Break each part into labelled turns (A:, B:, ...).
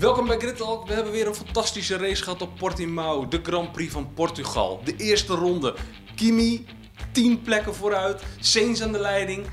A: Welkom bij Grid Talk. We hebben weer een fantastische race gehad op Portimao, de Grand Prix van Portugal. De eerste ronde. Kimi, 10 plekken vooruit. Sainz aan de leiding.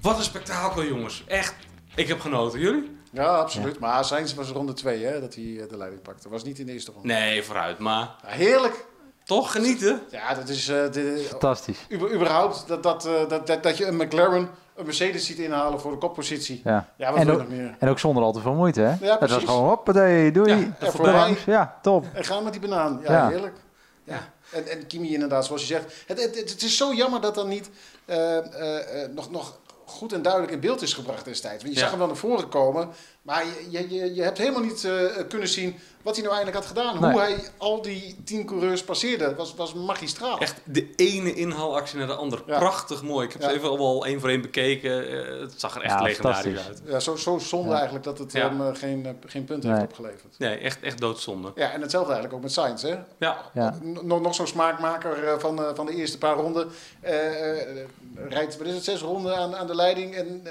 A: Wat een spektakel, jongens. Echt, ik heb genoten. Jullie?
B: Ja, absoluut. Maar Sainz was ronde 2 hè, dat hij eh, de leiding pakte. Was niet in de eerste ronde.
A: Nee, vooruit. Maar
B: Ja, heerlijk.
A: toch genieten.
B: Ja, dat is eh, de,
C: Fantastisch.
B: uber- überhaupt dat, dat, eh, dat, dat, dat je een McLaren een Mercedes ziet inhalen voor de koppositie.
C: Ja.
B: Ja, wat
C: en, ook,
B: nog meer?
C: en ook zonder al te veel moeite, hè?
B: Ja,
C: het was gewoon, hoppatee, doei.
A: Ja,
B: Ja,
A: even
B: voorbij.
C: Ja, top.
B: En ga met die banaan. Ja,
C: Ja.
B: heerlijk.
A: Ja.
B: En, en Kimi inderdaad, zoals je zegt. Het, het, het is zo jammer dat dan niet eh, eh, eh, nog, nog goed en duidelijk in beeld is gebracht destijds. Want je zag hem wel naar voren komen. Maar je, je, je, hebt helemaal niet eh, kunnen zien wat hij nou eigenlijk had gedaan.
C: Nee.
B: Hoe hij al die tien coureurs passeerde, was, was magistraal.
A: Echt de ene inhaalactie naar de andere.
B: Ja.
A: Prachtig mooi. Ik heb
B: Ja.
A: ze even al één voor één bekeken. Eh, het zag er echt
C: Ja,
A: legendarisch uit.
B: Ja, zo, zo zonde
C: Ja.
B: eigenlijk dat het
A: Ja.
B: hem eh, geen, geen punt
C: Nee.
B: heeft opgeleverd.
A: Nee, echt, echt doodzonde.
B: Ja, en hetzelfde eigenlijk ook met Sainz. Hè?
A: Ja,
C: Ja.
B: Nog, nog zo'n smaakmaker van, eh, van de eerste paar ronden. Eh, eh, rijdt, wat is het, zes ronden aan, aan de leiding. En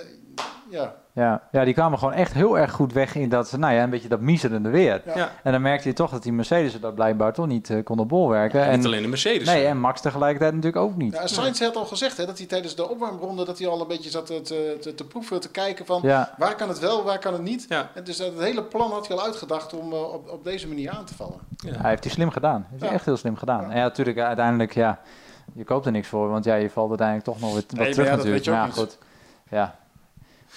B: ja,
C: Ja. ja, die kwamen gewoon echt heel erg goed weg in dat, nou ja, een beetje dat miezerende weer.
B: Ja.
A: ja.
C: En dan merkte je toch dat die Mercedes dat blijkbaar toch niet eh, konden bolwerken.
A: En
C: en,
A: niet alleen de Mercedes.
C: nee, en Max tegelijkertijd natuurlijk ook niet.
B: ja Sainz had al gezegd hè, dat hij tijdens de opwarmronde dat hij al een beetje zat te, te, te, te proeven, te kijken van
C: Ja,
B: waar kan het wel, waar kan het niet.
A: Ja.
B: En dus dat het hele plan had hij al uitgedacht om eh, op, op deze manier aan te vallen.
A: Ja.
C: hij heeft hij slim gedaan. Heeft hij
B: Ja.
C: echt heel slim gedaan.
B: Ja.
C: En ja, natuurlijk uiteindelijk, ja, je koopt er niks voor, want ja, je valt uiteindelijk toch nog weer wat
B: maar
C: terug
B: ja, dat
C: natuurlijk.
B: weet je ook
C: maar ja,
B: niet.
C: goed. Ja.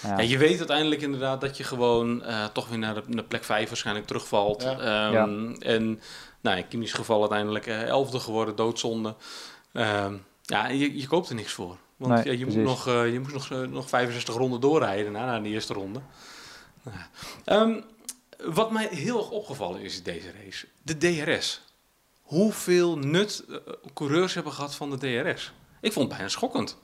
C: Ja.
A: Ja, je weet uiteindelijk inderdaad dat je gewoon eh, toch weer naar de, naar plek 5 waarschijnlijk terugvalt.
B: Ja.
A: Ehm, En nou, in Kimi's geval uiteindelijk eh, elfde geworden, doodzonde. Ehm, ja, je, je koopt er niks voor. Want
C: Nee,
A: ja, je, moet nog, eh, je moest nog, eh, nog 65 ronden doorrijden na, na de eerste ronde. Nou, ehm, wat mij heel erg opgevallen is in deze race, de DRS. Hoeveel nut eh, coureurs hebben gehad van de DRS? Ik vond het bijna schokkend.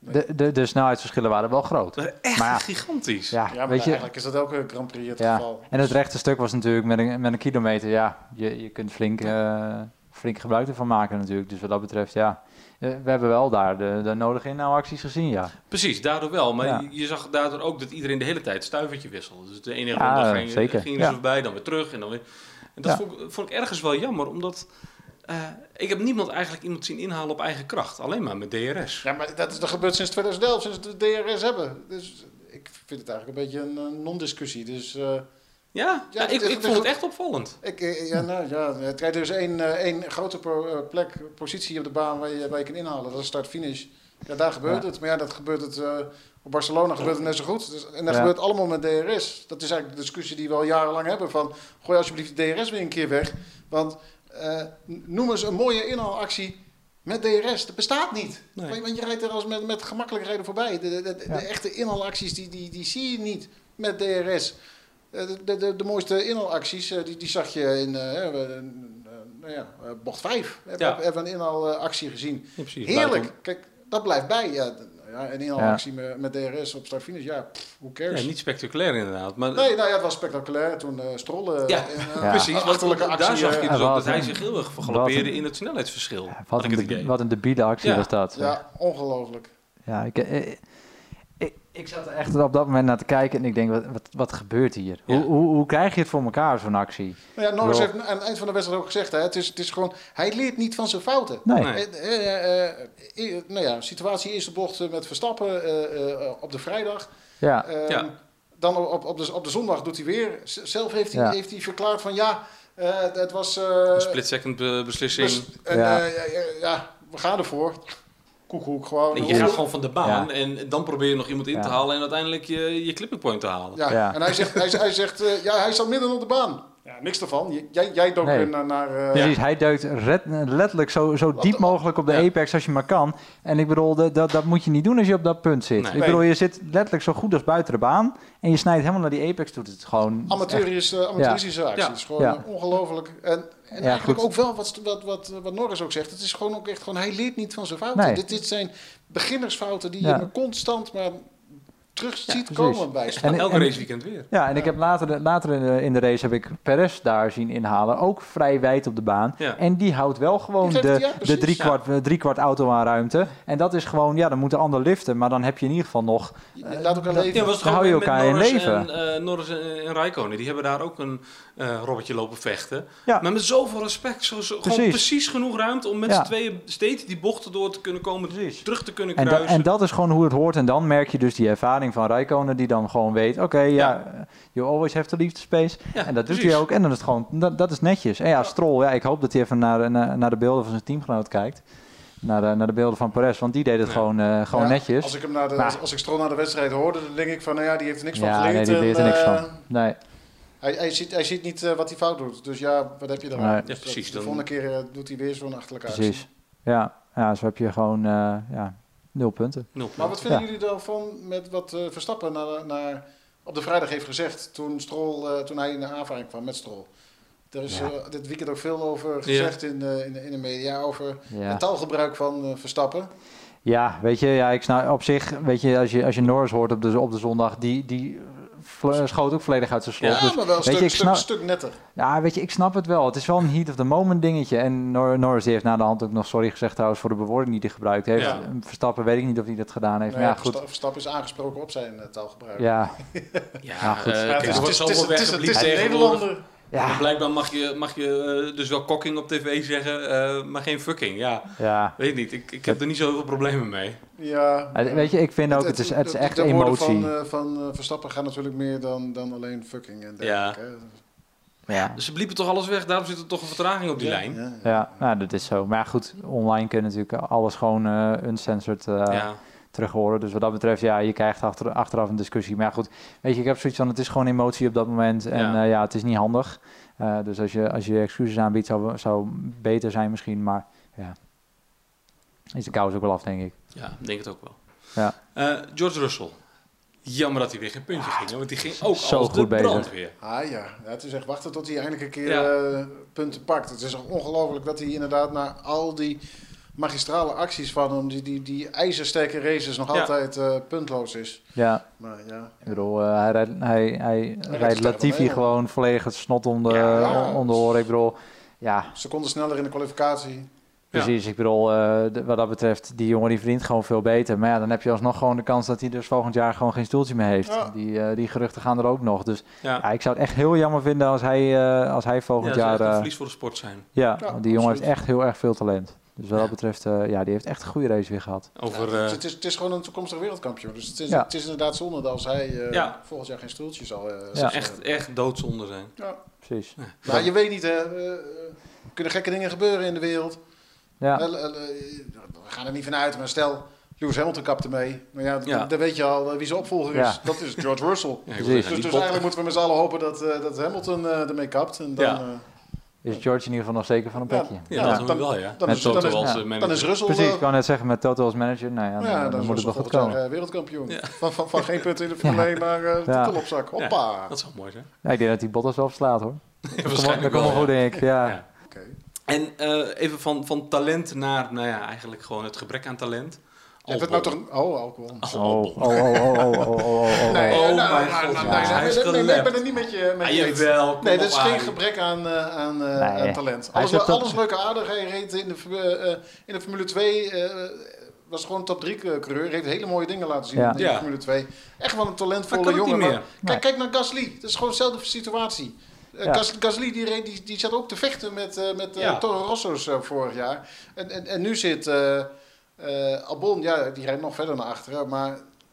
C: De, de, de snelheidsverschillen waren wel groot.
A: Dat was echt
C: Maar ja.
A: gigantisch.
C: Ja,
B: Ja, maar
C: weet je,
B: eigenlijk is dat elke Grand Prix het
C: Ja,
B: geval.
C: en het rechte stuk was natuurlijk met een, met een kilometer, ja, je, je kunt flink, eh, flink gebruik ervan maken natuurlijk. Dus wat dat betreft, ja, eh, we hebben wel daar de, de nodige inhoudacties gezien, ja.
A: Precies, daardoor wel. Maar
C: Ja.
A: je, je zag daardoor ook dat iedereen de hele tijd stuivertje wisselde. Dus de ene
C: Ja,
A: ronde ging,
C: zeker.
A: gingen
C: Ja.
A: ze voorbij, dan weer terug. En, dan weer. en dat
C: Ja.
A: vond, ik- vond ik ergens wel jammer, omdat eh, ik heb niemand eigenlijk iemand zien inhalen op eigen kracht. Alleen maar met DRS.
B: Ja, maar dat is er gebeurd sinds 2011, sinds we de DRS hebben. Dus ik vind het eigenlijk een beetje een non-discussie. Dus eh,
A: Ja,
B: Ja,
A: ik,
B: is-
A: ik
B: het
A: vond het echt opvallend.
B: ik, eh, ja, nou, ja, het rijdt dus één, één grote plek, positie op de baan waar je, waar je kan inhalen. Dat is start-finish. Ja, daar gebeurt
C: Ja.
B: het. Maar ja, dat gebeurt het... eh, op Barcelona gebeurt het net zo goed. Dus, en dat
C: Ja.
B: gebeurt allemaal met DRS. Dat is eigenlijk de discussie die we al jarenlang hebben. Van, gooi alsjeblieft de DRS weer een keer weg. Want eh, noem eens een mooie inhaalactie met DRS. Dat bestaat niet.
A: Nee.
B: Want, je rijdt er als met, met gemakkelijk rijden voorbij. De, de, de,
C: Ja.
B: de echte inhaalacties die, die, die zie je niet met DRS. Eh, De, de, de, mooiste inhaalacties, eh, die, die zag je in eh, eh, eh, nou ja, eh, bocht 5. We
A: Ja.
B: hebben we een inhaalactie gezien.
A: Ja, precies.
B: Heerlijk.
A: Buiten-
B: Kijk, dat blijft bij. Ja, d- ja, een inhaalactie met, met DRS op start-finish, ja, pff, who cares?
A: Ja, niet spectaculair inderdaad. Maar
B: Nee, nou ja, het was spectaculair toen eh strollen.
A: Ja,
C: Ja.
A: precies. Want
B: achterlijke
A: daar
B: actie.
A: zag je
B: eh,
A: dus ook
C: wat
A: dat hij zich heel erg
C: wat
A: vergaloppeerde
C: een-
A: in het snelheidsverschil.
C: Wat een, de, wat een debiele actie
A: Ja.
C: was dat.
B: ja, ongelooflijk.
C: Ja, ik, eh, ik, zat er echt op dat moment naar te kijken en ik denk, wat, wat, wat gebeurt hier?
A: Ja.
C: Hoe, hoe, hoe krijg je het voor elkaar, zo'n actie?
B: Nou ja, Norris heeft aan het eind van de wedstrijd ook gezegd, hè, het, is, het is gewoon, hij leert niet van zijn fouten.
C: Nee.
A: Nee.
B: Eh, eh, eh, eh, nou ja, situatie eerste bocht met Verstappen eh, eh, op de vrijdag.
C: Ja,
B: Ehm,
A: Ja.
B: Dan op, op, de, op de zondag doet hij weer. Zelf heeft hij,
C: Ja.
B: heeft hij verklaard van ja, eh, het was... eh,
A: Een split-second be- beslissing.
B: bes- en,
C: Ja.
B: eh, ja, ja, ja, we gaan ervoor. Koekoek, gewoon.
A: Nee, je gaat gewoon van de baan
C: Ja.
A: en dan probeer je nog iemand in
C: Ja.
A: te halen en uiteindelijk je, je clipping point te halen.
B: Ja.
C: Ja.
B: en hij zegt, hij, hij zegt eh, ja, hij zat midden op de baan. Ja, niks ervan. Jij, jij dook
C: Nee.
B: naar... naar eh,
C: precies. Hij duikt red- letterlijk zo, zo diep mogelijk op de
A: Ja.
C: apex als je maar kan. En ik bedoel, dat, dat, dat moet je niet doen als je op dat punt zit.
A: Nee.
C: Ik bedoel, je zit letterlijk zo goed als buiten de baan en je snijdt helemaal naar die apex toe. Het is gewoon... echt-
B: Amateurisch, eh, actie.
A: Ja.
B: Het is gewoon
C: Ja.
B: ongelooflijk. En, en
C: Ja,
B: eigenlijk
C: goed.
B: ook wel wat, wat, wat, wat Norris ook zegt. Het is gewoon ook echt gewoon, hij leert niet van zijn fouten.
C: Nee.
B: Dit, dit zijn beginnersfouten die
C: Ja.
B: je constant maar terug
A: Ja,
B: ziet
C: precies.
B: komen bij
A: En,
C: En-
A: elke
C: en-
A: raceweekend weer.
C: Ja, en ik heb later, later in, de, in de race heb ik Perez daar zien inhalen. Ook vrij wijd op de baan.
A: Ja.
C: En die houdt wel gewoon
B: geeft-
C: de,
B: ja,
C: de
B: precies.
C: driekwart, eh, driekwart auto aan ruimte. En dat is gewoon, ja, dan moet de ander liften. Maar dan heb je in ieder geval nog...
B: Laat elkaar leven.
A: Ja, was het
C: Dan hou je elkaar in
A: Norris
C: leven.
A: En, eh, Norris en, en Raikkonen, die hebben daar ook een eh robbertje lopen vechten.
C: Ja.
A: Maar met zoveel respect. Zo, zo, gewoon
C: Precies.
A: precies genoeg ruimte om met
C: Ja.
A: z'n tweeën steeds die bochten door te kunnen komen.
C: Precies.
A: Terug te kunnen
C: En, da-
A: kruisen.
C: en dat is gewoon hoe het hoort. En dan merk je dus die ervaring van Rijkonen die dan gewoon weet... Oké, ja, eh, you always have to leave the space.
A: Ja,
C: en dat doet hij ook. En dan is het gewoon, dat, dat is netjes. En ja, Stroll, ja, ik hoop dat hij even naar, naar, naar de beelden van zijn teamgenoot kijkt. Naar de, naar de beelden van Perez, want die deed het
A: Ja.
C: gewoon, eh, gewoon
B: Ja,
C: netjes.
B: Als ik hem naar de,
C: Maar-
B: als, als ik Stroll naar de wedstrijd hoorde, dan denk ik van, nou ja, die heeft er niks van
C: ja, nee,
B: geleerd.
C: die leert er niks
B: eh,
C: van. Nee,
B: Hij, hij, ziet, hij ziet niet eh, wat hij fout doet. Dus ja, wat heb je dan?
C: Nee.
A: Ja,
B: Dus
A: precies,
B: De volgende keer eh, doet hij weer zo'n achterlijke actie.
C: precies. Ja, ja, zo heb je gewoon eh, ja, nul punten.
A: Nul
B: Maar wat vinden
C: Ja.
B: jullie daarvan met wat eh, Verstappen naar, naar, op de vrijdag heeft gezegd toen, Stroll, eh, toen hij in de aanvaring kwam met Stroll? Er is
C: Ja.
B: eh, dit weekend ook veel over gezegd in, de, in, de, in de media over
C: Ja.
B: het taalgebruik van eh, Verstappen.
C: Ja, weet je, ja, ik snap op zich, weet je, als je, als je Norris hoort op de, op de zondag, die, die schoot ook volledig uit zijn slot.
A: Ja,
C: dus,
B: maar wel een
C: weet
B: stuk,
C: je, ik
B: stuk,
C: snap-
B: stuk netter.
C: ja, weet je, ik snap het wel. Het is wel een heat of the moment dingetje. En Nor- Norris heeft na de hand ook nog sorry gezegd trouwens voor de bewoording die hij gebruikt heeft.
A: Ja.
C: Verstappen weet ik niet of hij dat gedaan heeft.
B: Nee,
C: maar ja, goed.
B: Versta- Verstappen is aangesproken op zijn eh, taalgebruik.
C: Ja,
A: Ja,
C: goed.
A: eh,
B: het is, het is, het is, het een. Nederlander.
C: Ja,
A: blijkbaar mag je, mag je eh, dus wel kokking op tv zeggen, eh, maar geen fucking. Ja,
C: ja.
A: weet niet. Ik, ik heb er niet zoveel problemen mee.
B: Ja.
C: Eh, Weet je, ik vind ook, het is, het is
B: de-
C: echt
B: de woorden
C: emotie.
B: van, eh, van Verstappen gaan natuurlijk meer dan, dan alleen fucking en dergelijke. hè.
C: Ja.
A: Dus ze bliepen toch alles weg, daarom zit er toch een vertraging op die
B: Ja,
A: lijn.
B: ja, ja.
C: Ja, nou, dat is zo. Maar ja, goed, online kun je natuurlijk alles gewoon eh uncensored eh,
A: Ja.
C: Terug horen. Dus wat dat betreft, ja, je krijgt achter, achteraf een discussie. Maar ja, goed, weet je, ik heb zoiets van, het is gewoon emotie op dat moment. En
A: Ja.
C: ja, ja het is niet handig. Eh, dus als je, als je excuses aanbiedt, zou, zou beter zijn misschien. Maar ja, is de kous ook wel af, denk ik.
A: Ja, ik denk het ook wel.
C: Ja.
A: Eh, George Russell. Jammer dat hij weer geen puntje ging, want die ging ook
C: Zo
A: als
C: goed
A: de
C: bezig.
A: brandweer.
B: Ah ja. ja, het is echt wachten tot hij eindelijk een keer
A: Ja.
B: eh, punten pakt. Het is echt ongelooflijk dat hij inderdaad na al die magistrale acties van hem, die, die, die ijzersterke races, nog
A: Ja.
B: altijd eh, puntloos is.
C: Ja,
B: Maar ja,
C: ik bedoel, eh, hij, rijdt, hij, hij, rijdt Latifi gewoon volledig het snot om de,
B: Ja.
C: om de oren. Ik bedoel, ja,
B: seconden sneller in de kwalificatie.
C: Precies, ik bedoel, eh, wat dat betreft, die jongen die verdient gewoon veel beter. Maar ja, dan heb je alsnog gewoon de kans dat hij dus volgend jaar gewoon geen stoeltje meer heeft.
B: Ja.
C: Die, eh, die geruchten gaan er ook nog. Dus
A: Ja,
C: ja, ik zou het echt heel jammer vinden als hij, eh, als hij
A: ja
C: volgend
A: dat zou
C: jaar... eh,
A: verlies voor de sport zijn.
C: ja,
B: Ja,
C: die jongen heeft echt heel erg veel talent. Dus wat dat betreft, eh, ja, die heeft echt een goede race weer gehad.
A: Over,
B: Ja,
A: eh,
B: het, is, het is gewoon een toekomstig wereldkampioen. Dus het is,
C: Ja.
B: het is inderdaad zonde dat als hij eh,
A: Ja.
B: volgend jaar geen stoeltje zal, eh,
C: Ja.
A: echt, echt doodzonde zijn.
B: Ja.
C: Precies.
B: Maar je weet niet, hè. er kunnen gekke dingen gebeuren in de wereld.
C: Ja,
B: we gaan er niet van uit, maar stel, Lewis Hamilton kapte mee. Maar ja,
A: Ja.
B: dan weet je al wie zijn opvolger is.
C: Ja.
B: Dat is George Russell.
A: Ja,
B: Dus, dus eigenlijk moeten we met z'n allen hopen dat, eh, dat Hamilton eh, ermee kapt. En dan,
A: Ja.
B: eh,
C: is George in ieder geval nog zeker van een
B: Ja.
C: plekje.
A: Ja,
B: Ja,
A: dat doen we
B: dan-
A: wel, ja.
B: dan
C: is-
A: Met
C: dan
A: Toto
B: is-
A: als
C: ja.
A: eh,
B: dan
A: manager.
B: is Russell...
C: Precies, ik wou net zeggen, met Toto als manager, nou ja, dan,
B: ja,
C: dan
B: dan, is
C: moet het wel goed komen.
B: eh, wereldkampioen.
A: Ja.
B: Van, van, van geen punten in de Formule 1 naar eh, de
C: Ja.
B: titel op zak. Hoppa.
A: Dat zou mooi zijn.
C: Ja, ik denk dat die Bottas wel verslaat hoor. Dat
A: Waarschijnlijk
C: dat komt wel goed,
A: ja.
C: denk ik. Ja.
A: Ja.
B: Oké.
A: En eh, even van, van talent naar, nou ja, eigenlijk gewoon het gebrek aan talent.
B: Alcohol. Het nou toch... Oh, alcohol.
C: Oh, oh, oh, oh, oh, oh, oh.
B: Nee,
A: oh,
B: nee, nee, ik ben het niet met je met je Nee, dat is geen gebrek aan, eh, aan, eh, aan talent. Alles, alles leuke aardig. Hij reed in de, eh, in de Formule 2 was gewoon top 3 coureur. Heeft hele mooie dingen laten zien in de Formule 2. Echt wel een talentvolle jongen. Kijk, kijk naar Gasly. Dat is gewoon dezelfde situatie. Gasly die, die, zat ook te vechten met, uh, met
A: uh.
B: Toro Rosso's vorig jaar. En, en, en nu zit eh, eh, Albon, ja, die rijdt nog verder naar achteren. Maar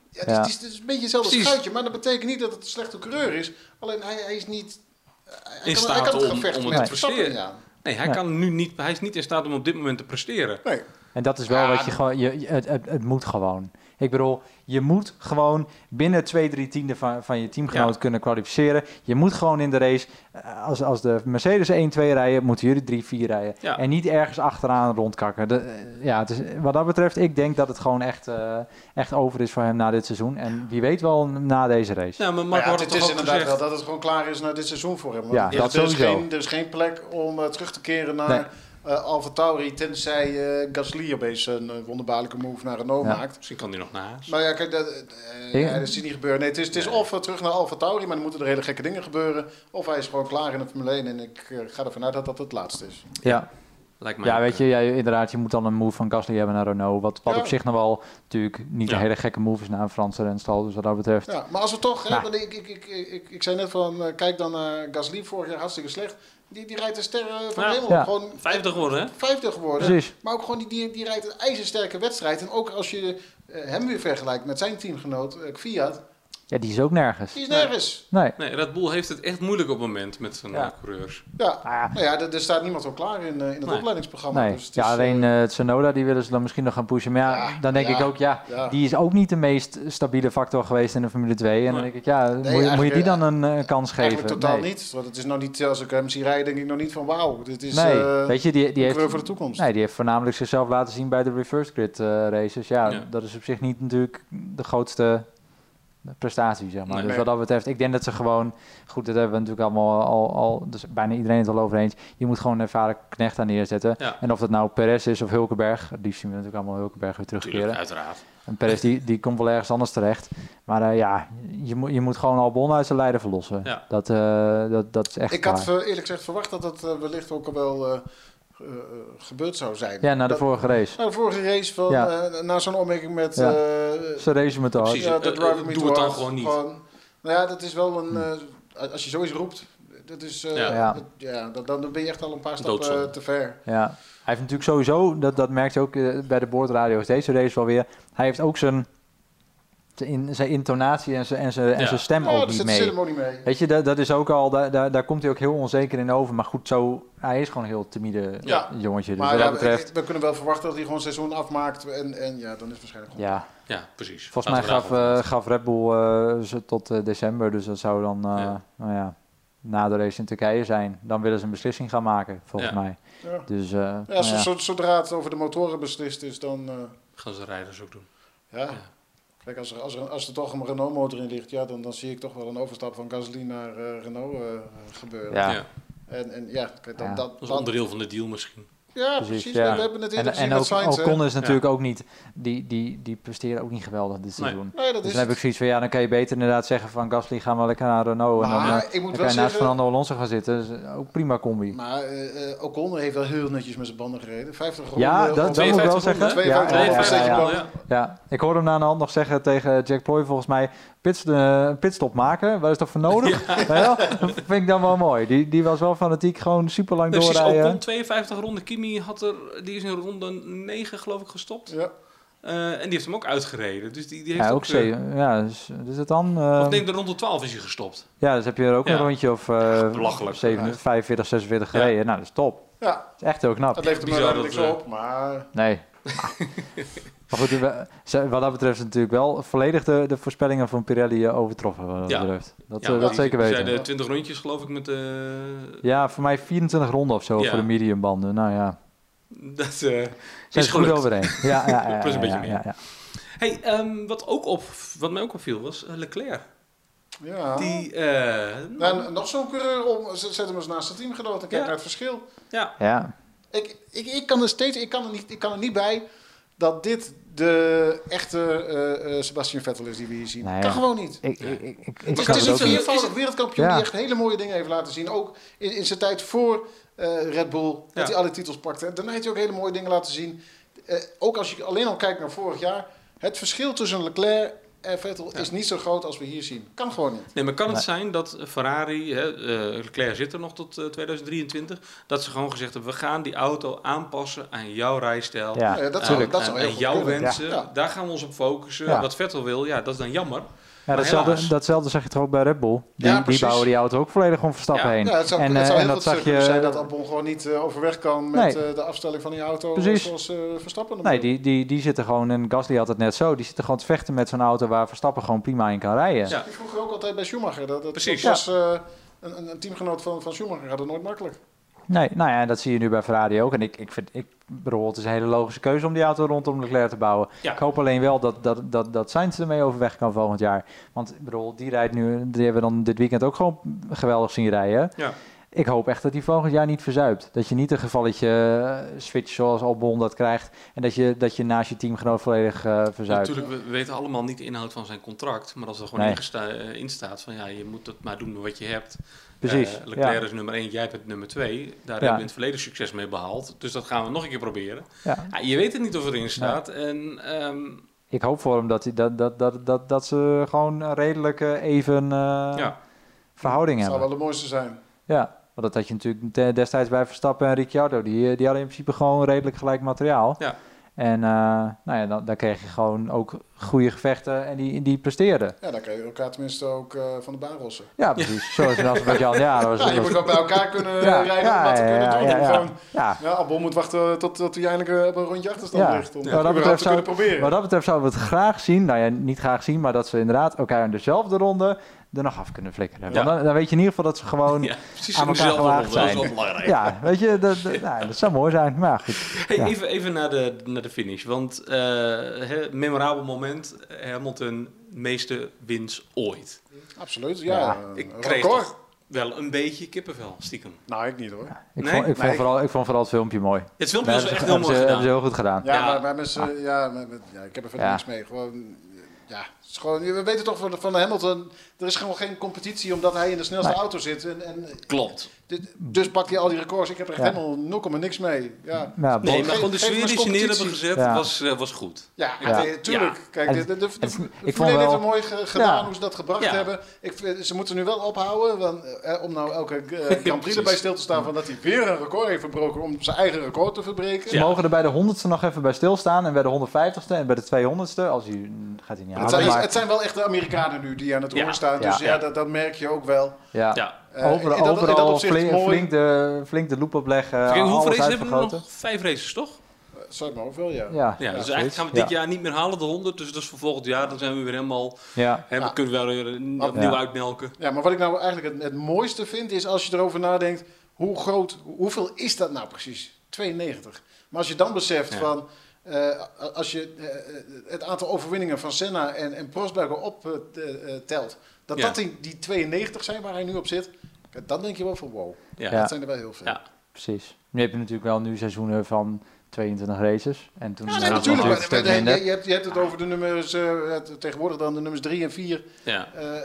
B: ja, het, is-
C: Ja.
B: het is, het is een beetje hetzelfde
A: Precies.
B: schuitje. Maar dat betekent niet dat het een slechte coureur is. Alleen hij, hij is niet... Hij
A: In
B: kan,
A: staat
B: hij kan
A: om- om
B: met
A: het te presteren. Nee, hij,
C: Ja.
A: kan nu niet, hij is niet in staat om op dit moment te presteren.
B: Nee.
C: En dat is wel
B: Ja,
C: wat je gewoon, je, je- het, het, het moet gewoon. Ik bedoel, je moet gewoon binnen twee, drie tienden van, van je teamgenoot
A: Ja.
C: kunnen kwalificeren. Je moet gewoon in de race, eh, als, als de Mercedes 1, 2 rijden, moeten jullie 3, 4 rijden.
A: Ja.
C: En niet ergens achteraan rondkakken. De, eh, ja, het is, wat dat betreft, ik denk dat het gewoon echt, eh, echt over is voor hem na dit seizoen. En wie weet wel na deze race.
A: Ja, maar
B: Maar
A: Mark
B: ja,
A: had
B: het
A: het
B: is inderdaad
A: gezegd.
B: wel dat het gewoon klaar is na dit seizoen voor hem.
C: Ja,
B: er-
C: dat
B: er, is
C: sowieso.
B: geen, er is geen plek om terug te keren naar
C: Nee.
B: Uh, Alfa Tauri, tenzij uh, Gasly opeens een uh, wonderbaarlijke move naar Renault
C: Ja.
B: maakt.
A: Misschien kan die nog naast.
B: Maar ja, kijk, dat, eh, Ja. dat is niet gebeuren. Nee, het is, het is of eh, terug naar Alfa Tauri, maar dan moeten er hele gekke dingen gebeuren. Of hij is gewoon klaar in de Formule 1 en ik eh, ga ervan uit dat dat het laatste is.
C: Ja,
A: Lijkt mij
C: ja weet
A: eh,
C: je, ja, inderdaad, je moet dan een move van Gasly hebben naar Renault. Wat, wat
B: Ja.
C: op zich nog wel natuurlijk niet
A: Ja.
C: een hele gekke move is naar een Franse renstal. Dus wat dat betreft.
B: Ja, maar als we toch, hè,
C: Nou.
B: ik, ik, ik, ik, ik zei net van, eh, kijk dan naar Gasly, vorig jaar hartstikke slecht. Die, die rijdt de sterren van
A: Ja.
B: de hemel.
C: Ja.
B: Gewoon
A: 50 geworden, hè?
B: vijfde geworden.
C: Precies.
B: Maar ook gewoon, die, die, die rijdt een ijzersterke wedstrijd. En ook als je eh, hem weer vergelijkt met zijn teamgenoot, eh Fiat,
C: Ja, die is ook nergens.
B: die is nergens.
C: Nee.
A: Nee, Red Bull heeft het echt moeilijk op het moment met zijn
C: Ja.
A: eh, coureurs.
B: Ja,
C: Ah, ja.
B: nou ja, er, er staat niemand al klaar in, eh, in het
A: Nee.
B: opleidingsprogramma.
C: Nee,
B: Dus het
C: ja,
B: is,
C: alleen
B: eh,
C: eh Tsunoda die willen ze dan misschien nog gaan pushen. Maar ja,
B: Ja,
C: dan denk
B: ja,
C: ik ook, ja,
B: ja.
C: die is ook niet de meest stabiele factor geweest in de Formule 2. En dan denk ik, ja, moet, je- moet je die dan een kans geven?
B: Eigenlijk totaal
C: nee.
B: niet. Want het is nog niet, als ik hem zie rijden, denk ik nog niet van wauw, dit is
C: nee, weet je, die, die
B: een kleur
C: heeft,
B: voor de toekomst.
C: nee, die heeft voornamelijk zichzelf laten zien bij de reverse grid races. Ja,
A: Ja.
C: dat is op zich niet natuurlijk de grootste prestatie, zeg maar.
A: Nee.
C: dus wat dat betreft, ik denk dat ze gewoon, goed, dat hebben we natuurlijk allemaal al, al dus bijna iedereen het al over eens. Je moet gewoon een ervaren knecht aan neerzetten.
A: Ja.
C: En of dat nou Perez is of Hulkenberg, die zien we natuurlijk allemaal Hulkenberg weer terugkeren.
A: Uiteraard.
C: En Perez die, die komt wel ergens anders terecht. Maar eh, ja, je, moet je moet gewoon Albon uit zijn lijden verlossen.
A: Ja.
C: Dat, eh, dat, dat is echt
B: ik had
C: waar.
B: eerlijk gezegd verwacht dat dat eh, wellicht ook al wel eh, eh, gebeurd zou zijn.
C: Ja, na de
B: Dat-
C: vorige race.
B: Na de vorige race, van,
C: Ja.
B: eh, na zo'n opmerking met...
C: Ja.
B: eh,
C: Ze racen met de hard.
A: Precies.
B: ja, de driver me
A: doe het dan gewoon niet.
B: nou ja, dat is wel een... eh, als je zoiets roept, dat is, eh,
A: Ja.
C: Ja.
B: dat- ja, dan, dan ben je echt al een paar stappen eh, te ver.
C: Ja. Hij heeft natuurlijk sowieso, dat, dat merk je ook bij de boordradio's deze race wel weer. Hij heeft ook zijn in- zijn intonatie en zijn, en zijn, en zijn stem
B: Ja,
C: ook niet mee.
B: ceremonie mee.
C: Weet je, dat, dat is ook al, daar, daar, daar komt hij ook heel onzeker in over. Maar goed, zo, hij is gewoon een heel timide
B: Ja.
C: jongetje. Dus
B: Maar
C: wat
B: ja,
C: dat betreft,
B: we, we kunnen wel verwachten dat hij gewoon seizoen afmaakt. En, en ja, dan is het waarschijnlijk gewoon...
C: ja.
A: Ja, precies.
C: Volgens mij
A: Laten
C: gaf, eh, gaf Red Bull eh, ze tot eh, december. Dus dat zou dan, eh,
A: Ja.
C: nou ja, na de race in Turkije zijn. Dan willen ze een beslissing gaan maken, volgens
A: Ja.
C: mij.
B: Ja.
C: Dus, eh,
B: Ja,
C: nou
B: zodra het over de motoren beslist is, dan... eh,
A: Gaan ze de rijders ook doen.
B: ja. Kijk, als er, als, er, als er toch een Renault-motor in ligt, ja, dan, dan zie ik toch wel een overstap van Gasly naar eh, Renault eh, gebeuren.
C: Ja.
A: Ja.
B: En, en ja, kijk, dan,
C: Ja.
B: dat,
A: Dat is onderdeel van de deal misschien.
B: Ja,
C: Precies,
B: precies.
C: ja.
B: We, hebben het
C: En,
B: eerder gezien
C: en ook,
B: met Sainz.
C: Ocon is natuurlijk ook niet, die, die, die presteren ook niet geweldig dit seizoen.
B: Nee, dat
C: Dus
B: is
C: dan heb ik zoiets van, ja, dan kan je beter inderdaad zeggen van Gasly, gaan we lekker naar Renault. en dan,
B: Maar
C: eh,
B: ik moet
C: dan
B: wel
C: kan je naast
B: zeggen...
C: Fernando Alonso gaan zitten. Dus ook prima combi.
B: Maar eh, eh, Ocon heeft wel heel netjes met zijn banden gereden. 50 ronden.
C: Ja, dat, dat moet ik wel
A: 52
C: zeggen.
A: ronden,
C: Ja,
B: 52
C: ja, ja,
B: 52
C: ja, ja.
B: ronden.
A: ja.
C: Ja, ik hoorde hem na de hand nog zeggen tegen Jack Ploy volgens mij, pits, eh, pitstop maken, waar is dat voor nodig? Ja. Dat vind ik dan wel mooi. Die, die was wel fanatiek, gewoon super lang
A: Precies,
C: doorrijden.
A: Ocon 52 ronden. Kimi had er, die is in ronde 9 geloof ik gestopt.
B: Ja.
A: Eh, en die heeft hem ook uitgereden. Dus die, die heeft
C: Ja,
A: ook...
C: ook
A: eh,
C: zeven. Ja, dus, dus het dan... eh,
A: of ik denk de ronde 12 is hij gestopt.
C: ja, dus heb je er ook
A: Ja.
C: een rondje of eh
A: belachelijk.
C: 47, 45, 46
A: Ja.
C: gereden. Nou, dat is top.
B: ja,
C: Dat is echt heel knap.
B: dat levert hem
A: dat,
B: niks op. Maar
C: Nee. maar goed, we- ze- wat dat betreft is het natuurlijk wel volledig de, de voorspellingen van Pirelli eh, overtroffen. Wat dat
A: Ja.
C: betreft. Dat,
A: Ja,
C: eh, dat
A: die-
C: zeker weten.
A: zeiden 20 rondjes geloof ik met de...
C: Ja, voor mij 24 ronden of zo
A: Ja.
C: voor de mediumbanden. Nou ja,
A: Dat eh,
C: zijn
A: is
C: ze goed overeen. Ja, ja, ja,
A: Plus een beetje
C: ja,
A: meer.
C: ja, ja.
A: Hey, ehm, wat, ook op, wat mij ook opviel was eh, Leclerc.
B: ja.
A: Die, eh,
B: Nou, en nog zo'n coureur om, zet zet hem eens naast het teamgenoot en kijk
A: Ja.
B: naar het verschil.
A: ja,
C: Ja,
B: Ik, ik, ik kan er steeds, ik kan er, niet, ik kan er niet bij dat dit de echte eh, eh, Sebastian Vettel is die we hier zien.
C: Nou
B: kan
C: ja.
B: gewoon niet.
C: ik, ik, ik, ik, ik
B: Het is niet. eenvoudig wereldkampioen
C: Ja.
B: die echt hele mooie dingen heeft laten zien. Ook in, in zijn tijd voor eh, Red Bull, dat hij alle titels pakte. Daarna heeft hij ook hele mooie dingen laten zien. Eh, ook als je alleen al kijkt naar vorig jaar. Het verschil tussen Leclerc en Vettel
A: Ja.
B: is niet zo groot als we hier zien. Kan gewoon niet.
A: Nee, maar kan het
C: Nee.
A: zijn dat Ferrari, hè, eh, Leclerc zit er nog tot eh, 2023, dat ze gewoon gezegd hebben, we gaan die auto aanpassen aan jouw rijstijl,
C: Ja,
B: Ja, dat
A: aan,
B: zou-
C: tuurlijk.
B: dat zou
A: aan-
B: heel
A: aan jouw
B: kunnen.
A: wensen,
B: Ja.
A: daar gaan we ons op focussen.
C: Ja.
A: Wat Vettel wil, ja, dat is dan jammer.
C: Ja, datzelfde, datzelfde zeg je toch ook bij Red Bull. Die,
B: Ja,
C: die bouwen die auto ook volledig om Verstappen
A: Ja.
C: heen.
B: Ja, het zou,
C: en
B: het
C: eh,
B: zou
C: en
B: heel
C: dat zag
B: kunnen zijn
C: je...
B: dat Albon gewoon niet eh, overweg kan met
C: Nee.
B: eh, de afstelling van die auto
C: Precies.
B: zoals eh, Verstappen.
C: Nee, die, die, die zitten gewoon, en Gasly had het net zo, die zitten gewoon te vechten met zo'n auto waar Verstappen gewoon prima in kan rijden.
A: Ja.
B: Die vroeger ook altijd bij Schumacher. Dat, dat,
A: Precies.
B: dat was eh, een, een- een teamgenoot van, van Schumacher. Had het nooit makkelijk.
C: Nee, nou ja, dat zie je nu bij Ferrari ook. En ik, ik, vind, ik bedoel, het is een hele logische keuze om die auto rondom Leclerc te bouwen.
A: Ja.
C: Ik hoop alleen wel dat, dat, dat, dat Sainz ermee overweg kan volgend jaar. Want ik bedoel, die rijdt nu, die hebben we dan dit weekend ook gewoon geweldig zien rijden.
A: Ja.
C: ik hoop echt dat hij volgend jaar niet verzuipt. Dat je niet een gevalletje eh, switch zoals Albon dat krijgt. En dat je, dat je naast je teamgenoot volledig eh verzuipt.
A: Natuurlijk, we we weten allemaal niet de inhoud van zijn contract. Maar als er gewoon
C: Nee.
A: eh, in staat van ja, je moet het maar doen met wat je hebt.
C: Precies.
A: Eh, Leclerc
C: ja.
A: is nummer 1, jij bent nummer 2. Daar hebben we in het verleden succes mee behaald. Dus dat gaan we nog een keer proberen.
C: Ja.
A: Ja, je weet het niet of erin staat. En ehm,
C: Ik hoop voor hem dat, hij, dat, dat, dat, dat, dat ze gewoon redelijk even eh,
A: ja,
C: verhouding
B: Dat zou
C: hebben.
B: wel de mooiste zijn.
C: Ja, want dat had je natuurlijk de- destijds bij Verstappen en Ricciardo. Die, eh, die hadden in principe gewoon redelijk gelijk materiaal.
A: Ja.
C: En eh, nou ja, dan, dan kreeg je gewoon ook goede gevechten en die, die presteerden.
B: Ja, dan kan je elkaar tenminste ook eh, van de baan rossen.
C: Ja, precies. Zoals in Azerbeidzjan. Ja, dat was,
B: Ja, je
C: dat
B: moet wel bij elkaar kunnen
C: Ja,
B: rijden om
C: ja,
B: dat te
C: ja,
B: kunnen
C: ja,
B: doen.
C: ja, ja.
B: Gewoon,
C: ja.
B: ja, Albon moet wachten tot, tot hij eindelijk eh, op een rondje achterstand
C: Ja.
B: ligt. Om
C: Ja,
B: ja,
C: wat dat betreft
B: te kunnen proberen.
C: Wat dat betreft zouden we het graag zien. Nou ja, niet graag zien, maar dat ze inderdaad elkaar in dezelfde ronde er nog af kunnen flikkeren.
A: Ja.
C: Want dan, dan weet je in ieder geval dat ze gewoon... Ja,
A: ja precies.
C: aan
A: in
C: elkaar gewaagd
A: ronde. Dat is
C: zijn.
A: wel belangrijk.
C: weet je, dat, dat, nou, dat zou mooi zijn. Maar ja, goed.
A: Hey,
C: Ja.
A: even, even naar, de, naar de finish. Want eh hè, memorabel moment. Hamilton, meeste wins ooit.
B: Absoluut, ja.
C: Ja.
B: een
A: Ik kreeg toch wel een beetje kippenvel, stiekem.
B: Nou, ik niet hoor.
C: Ik,
A: Nee?
C: vond, ik, vond vooral, ik vond vooral het filmpje mooi.
A: Het filmpje
C: hebben
A: echt
C: ze-
A: heel mooi gedaan.
C: hebben ze heel goed gedaan.
B: Ja,
A: Ja.
B: maar, maar mensen, ja, met- met- ja, ik heb er verder
C: Ja.
B: niks mee. Gewoon, ja, is gewoon, we weten toch van, de- van Hamilton, er is gewoon geen competitie omdat hij in de snelste
C: Nee.
B: auto zit. En, en
A: Klopt.
B: dit- dus pakt hij al die records. Ik heb er
C: Ja.
B: helemaal 0, niks mee. Ja,
C: Ja,
A: Nee, maar gewoon de sfeer
B: maar
A: die ze neer hebben gezet
C: Ja.
A: was, eh, was goed.
B: ja,
C: Ja.
B: nee, tuurlijk. Kijk, de, de, de,
C: het-
B: de,
C: ik vond
B: 1 heeft
C: wel-
B: mooi ge- gedaan
C: Ja.
B: hoe ze dat gebracht
A: Ja.
B: hebben. Ik, ze moeten nu wel ophouden want, eh, om nou elke eh, Grand Prix erbij stil te staan van dat hij weer een record heeft verbroken om zijn eigen record te verbreken.
C: Ze mogen er bij de honderdste nog even bij stilstaan. En bij de 150ste en bij de 200ste. Als hij, gaat hij niet halen.
B: Het zijn wel echt de Amerikanen nu die aan het
A: Ja.
B: roer staan. Dus
C: Ja.
B: ja, dat, dat merk je ook wel.
C: ja.
A: Ja.
B: Eh,
C: overal
B: dat-
C: overal flink, de, flink de loep opleggen.
A: Kijk, hoeveel races hebben we nog? Vijf races, toch?
B: Eh, Zou ik maar ook wel, ja.
C: Ja,
A: Ja, dus eigenlijk gaan we dit
C: Ja.
A: jaar niet meer halen, de 100. Dus dat is voor volgend jaar. Dan zijn we weer helemaal...
C: Ja,
A: Hè, we
B: Ja.
A: kunnen wel weer
B: Ja.
A: opnieuw uitmelken.
B: Ja, maar wat ik nou eigenlijk het, het mooiste vind, is als je erover nadenkt, hoe groot, hoeveel is dat nou precies? 92. Maar als je dan beseft
A: Ja.
B: van, eh, als je eh, het aantal overwinningen van Senna en, en Prosberger optelt, dat
A: Ja.
B: dat die, die 92 zijn waar hij nu op zit, dan denk je wel van wow,
A: Ja.
C: Ja.
B: dat zijn er wel heel veel.
A: Ja.
C: precies. Nu heb je natuurlijk wel nu seizoenen van 22 races. En toen
B: Ja, nee,
C: het
B: natuurlijk. Maar, je, je, hebt, je hebt het over de nummers, eh, tegenwoordig dan de nummers 3 en 4
A: Ja.
B: eh, eh,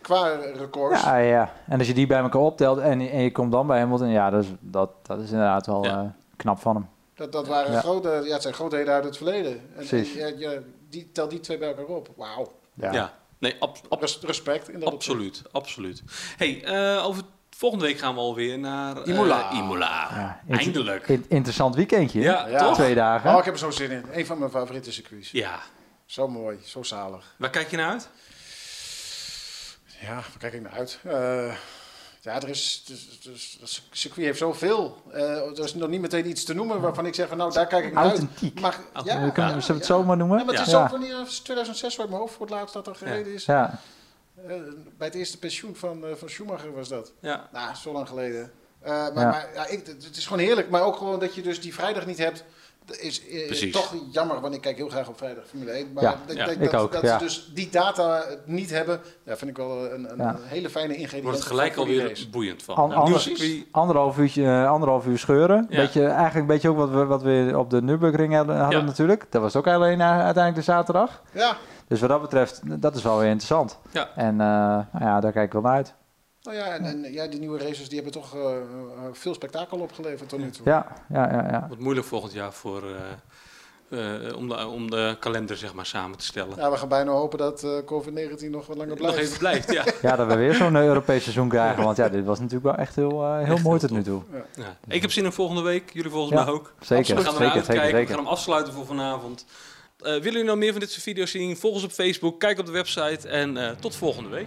B: qua records.
C: Ja, ja. En als je die bij elkaar optelt en, en je komt dan bij Hamilton, ja, dat is, dat, dat is inderdaad wel
A: Ja.
C: eh, knap van hem.
B: Dat, dat waren
C: Ja.
B: grote, ja, het zijn grootheden uit het verleden. En,
C: Precies.
B: en ja, ja, die, tel die twee bij elkaar op. Wauw.
A: Ja. Nee, ab- ab-
B: Res- respect in dat
A: absoluut. Absoluut. hey, eh, over volgende week gaan we alweer naar eh,
B: Imola.
A: Imola.
C: Ja, inter-
A: Eindelijk.
C: in- interessant weekendje.
A: Ja,
B: Ja.
A: toch?
C: Twee dagen.
B: Oh, ik heb er zo zin in. Een van mijn favoriete circuits.
A: Ja.
B: Zo mooi, zo zalig.
A: Waar kijk je naar uit?
B: Ja, waar kijk ik naar uit? Eh, ja, er is, dus, dus, het circuit heeft zoveel. Eh, er is nog niet meteen iets te noemen waarvan ik zeg van nou, daar kijk ik naar uit.
C: Authentiek.
B: Maar,
A: Ja,
C: We kunnen, zullen we het zo maar noemen?
B: Ja, maar het is
C: ja.
B: ook wanneer 2006 uit mijn hoofd voor het laatst dat er gereden is.
C: Ja.
B: Eh, bij het eerste pensioen van, eh, van Schumacher was dat.
A: Ja.
B: Nou, zo lang geleden. Eh, maar
C: Ja.
B: maar ja, ik, het is gewoon heerlijk. Maar ook gewoon dat je dus die vrijdag niet hebt. Dat is eh,
A: Precies.
B: toch jammer, want ik kijk heel graag op vrijdag Formule 1. Maar
C: Ja,
B: dat,
A: ja,
B: dat,
C: ik
B: dat,
C: ook,
B: dat
C: ja.
B: ze dus die data niet hebben, ja, vind ik wel een, een,
C: Ja.
B: een hele fijne ingrediënt.
A: Wordt het gelijk alweer
B: race.
A: boeiend van.
C: An-
A: Nou.
C: Anderhalf, uurtje, eh, anderhalf uur scheuren.
A: Ja.
C: Beetje, eigenlijk een beetje ook wat we, wat we op de Nürburgring hadden, natuurlijk. Dat was ook alleen eh, uiteindelijk de zaterdag.
B: Ja,
C: Dus wat dat betreft, dat is wel weer interessant.
A: Ja.
C: En eh, nou ja, daar kijk ik wel naar uit.
B: Nou ja, en, en ja, die nieuwe races die hebben toch eh, eh, veel spektakel opgeleverd tot nu toe.
C: Ja, ja, ja. ja.
A: Wordt moeilijk volgend jaar voor, eh, eh, om, de, om de kalender zeg maar, samen te stellen.
B: Ja, we gaan bijna hopen dat eh, COVID-19 nog wat langer blijft.
A: Nog even blijft, ja.
C: ja, dat we weer zo'n Europees seizoen krijgen. Want ja, dit was natuurlijk wel echt heel, heel
A: Echt
C: mooi
A: heel
C: tot nu toe.
A: ja. Ik heb zin in volgende week. Jullie volgens
C: Ja.
A: mij ook.
C: Zeker,
A: We gaan er
C: zeker,
A: uitkijken.
C: zeker,
A: We gaan hem afsluiten voor vanavond. Eh, willen jullie nou meer van dit soort video's zien? Volg ons op Facebook. Kijk op de website. En eh, tot volgende week.